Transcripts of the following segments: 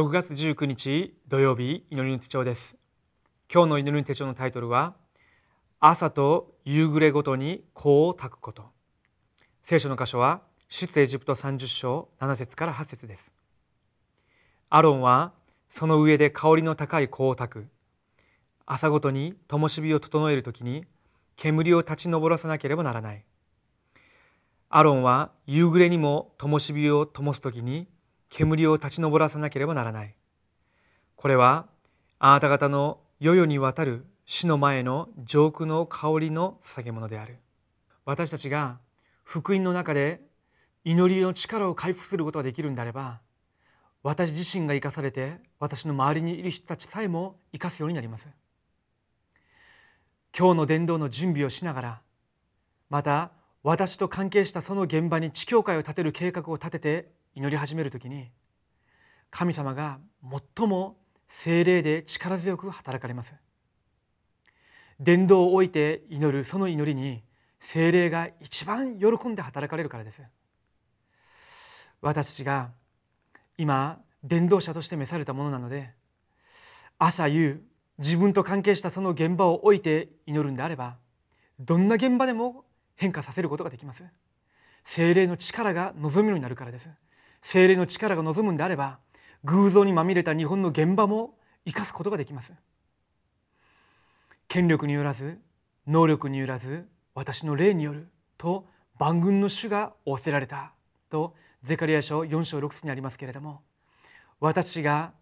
6月19日土曜日祈りの手帳です。今日の祈りの手帳のタイトルは朝と夕暮れごとに香を焚くこと。聖書の箇所は出エジプト30章7節から8節です。アロンはその上で香りの高い香を焚く。朝ごとに灯火を整えるときに煙を立ち上らさなければならない。アロンは夕暮れにも灯火を灯すときに煙を立ち上らさなければならない。これはあなた方の世々にわたる死の前の上空の香りの捧げ物である。私たちが福音の中で祈りの力を回復することができるんであれば私自身が生かされて私の周りにいる人たちさえも生かすようになります。今日の伝道の準備をしながらまた私と関係したその現場に地教会を建てる計画を立てて祈り始める時に神様が最も精霊で力強く働かれます。伝道を置いて祈るその祈りに精霊が一番喜んで働かれるからです。私たちが今伝道者として召されたものなので朝夕自分と関係したその現場を置いて祈るんであればどんな現場でも変化させることができます。精霊の力が望むようになるからです。精霊の力が望むんであれば偶像にまみれた日本の現場も生かすことができます。権力によらず能力によらず私の霊によると万軍の主が仰せられたとゼカリア書4章6節にありますけれども私が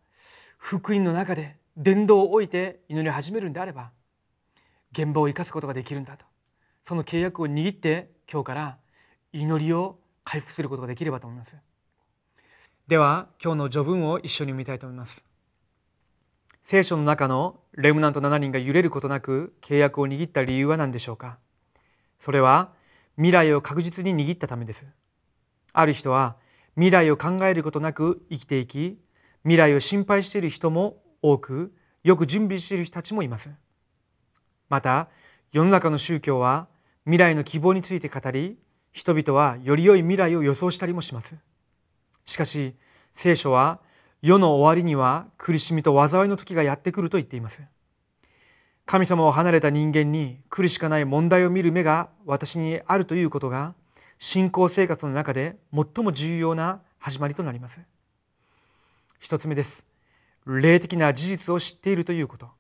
福音の中で伝道を置いて祈り始めるんであれば現場を生かすことができるんだと。その契約を握って今日から祈りを回復することができればと思います。では今日の序文を一緒に見たいと思います。聖書の中のレムナント7人が揺れることなく契約を握った理由は何でしょうか？それは未来を確実に握ったためです。ある人は未来を考えることなく生きていき未来を心配している人も多くよく準備している人たちもいます。また世の中の宗教は未来の希望について語り人々はより良い未来を予想したりもします。しかし聖書は世の終わりには苦しみと災いの時がやってくると言っています。神様を離れた人間に苦しかない問題を見る目が私にあるということが信仰生活の中で最も重要な始まりとなります。一つ目です。霊的な事実を知っているということ。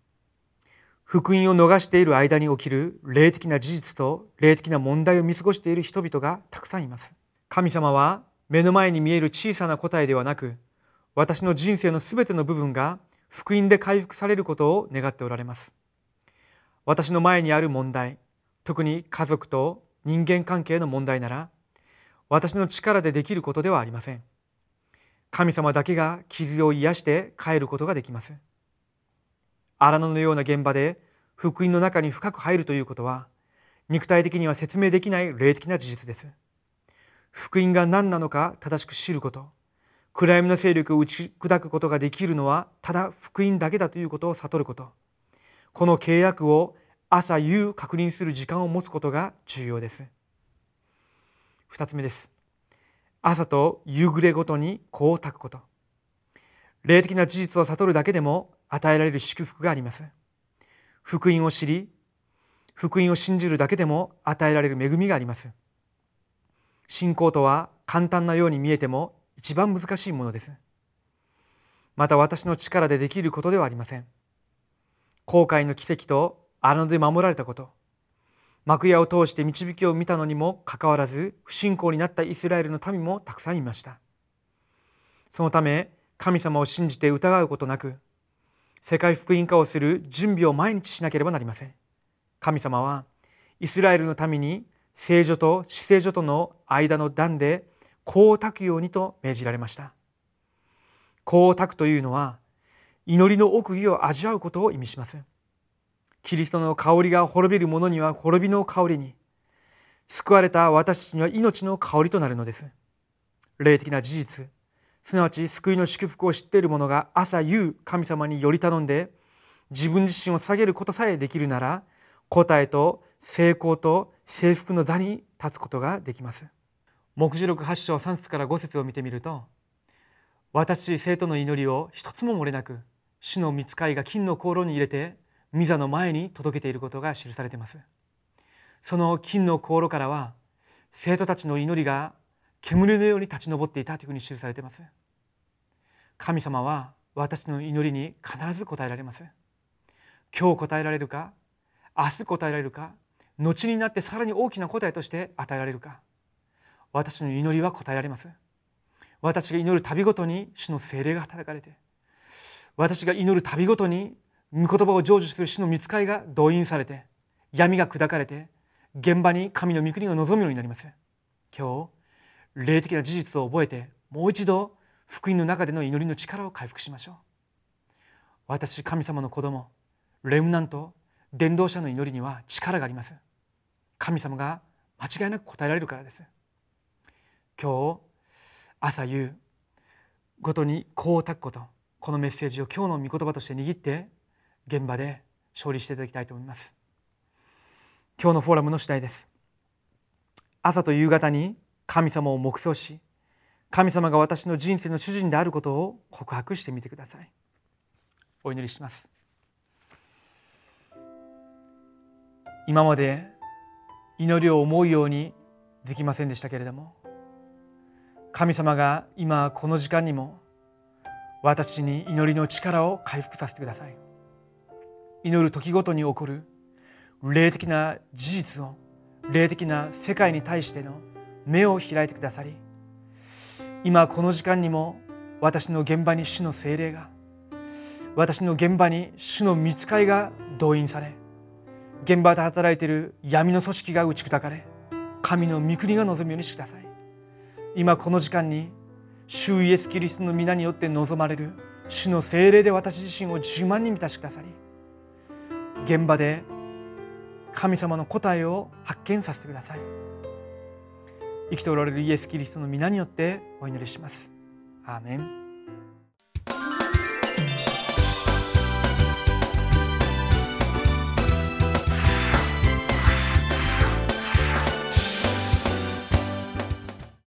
福音を逃している間に起きる霊的な事実と霊的な問題を見過ごしている人々がたくさんいます。神様は目の前に見える小さな答えではなく私の人生のすべての部分が福音で回復されることを願っておられます。私の前にある問題特に家族と人間関係の問題なら私の力でできることではありません。神様だけが傷を癒して帰ることができます。荒野のような現場で福音の中に深く入るということは肉体的には説明できない霊的な事実です。福音が何なのか正しく知ること。暗闇の勢力を打ち砕くことができるのはただ福音だけだということを悟ること。この契約を朝夕確認する時間を持つことが重要です。二つ目です。朝と夕暮れごとにこう炊くこと。霊的な事実を悟るだけでも与えられる祝福があります。福音を知り福音を信じるだけでも与えられる恵みがあります。信仰とは簡単なように見えても一番難しいものです。また私の力でできることではありません。後悔の奇跡と荒野で守られたこと。幕屋を通して導きを見たのにもかかわらず不信仰になったイスラエルの民もたくさんいました。そのため神様を信じて疑うことなく世界福音化をする準備を毎日しなければなりません。神様はイスラエルの民に聖女と死聖女との間の段で香を焚くようにと命じられました。香を焚くというのは祈りの奥義を味わうことを意味しますキリストの香りが滅びる者には滅びの香りに救われた私たちには命の香りとなるのです。霊的な事実すなわち救いの祝福を知っている者が朝夕神様により頼んで自分自身を下げることさえできるなら答えと成功と征服の座に立つことができます。目次録8章3節から5節を見てみると私生徒の祈りを一つも漏れなく主の御使いが金の香炉に入れて御座の前に届けていることが記されています。その金の香炉からは生徒たちの祈りが煙のように立ち上っていたというふうに記されています。神様は私の祈りに必ず答えられます。今日答えられるか明日答えられるか後になってさらに大きな答えとして与えられるか。私の祈りは答えられます私が祈る度ごとに主の精霊が働かれて私が祈る度ごとに御言葉を成就する主の見つかいが動員されて闇が砕かれて現場に神の御国が望むようになります今日霊的な事実を覚えてもう一度福音の中での祈りの力を回復しましょう。私神様の子供レムナント伝道者の祈りには力があります神様が間違いなく答えられるからです。今日朝夕ごとにこうたくことこのメッセージを今日の御言葉として握って現場で勝利していただきたいと思います。今日のフォーラムの次第です。朝と夕方に神様を黙想し神様が私の人生の主人であることを告白してみてください。お祈りします。今まで祈りを思うようにできませんでしたけれども神様が今この時間にも私に祈りの力を回復させてください。祈る時ごとに起こる霊的な事実を霊的な世界に対しての目を開いてくださり今この時間にも私の現場に主の精霊が私の現場に主の見つかいが動員され現場で働いている闇の組織が打ち砕かれ神の御国が望むようにしてください。今この時間に主イエス・キリストの皆によって望まれる主の精霊で私自身を10万人満たしてくださり現場で神様の答えを発見させてください。生きておられるイエス・キリストの皆によってお祈りします。アーメン。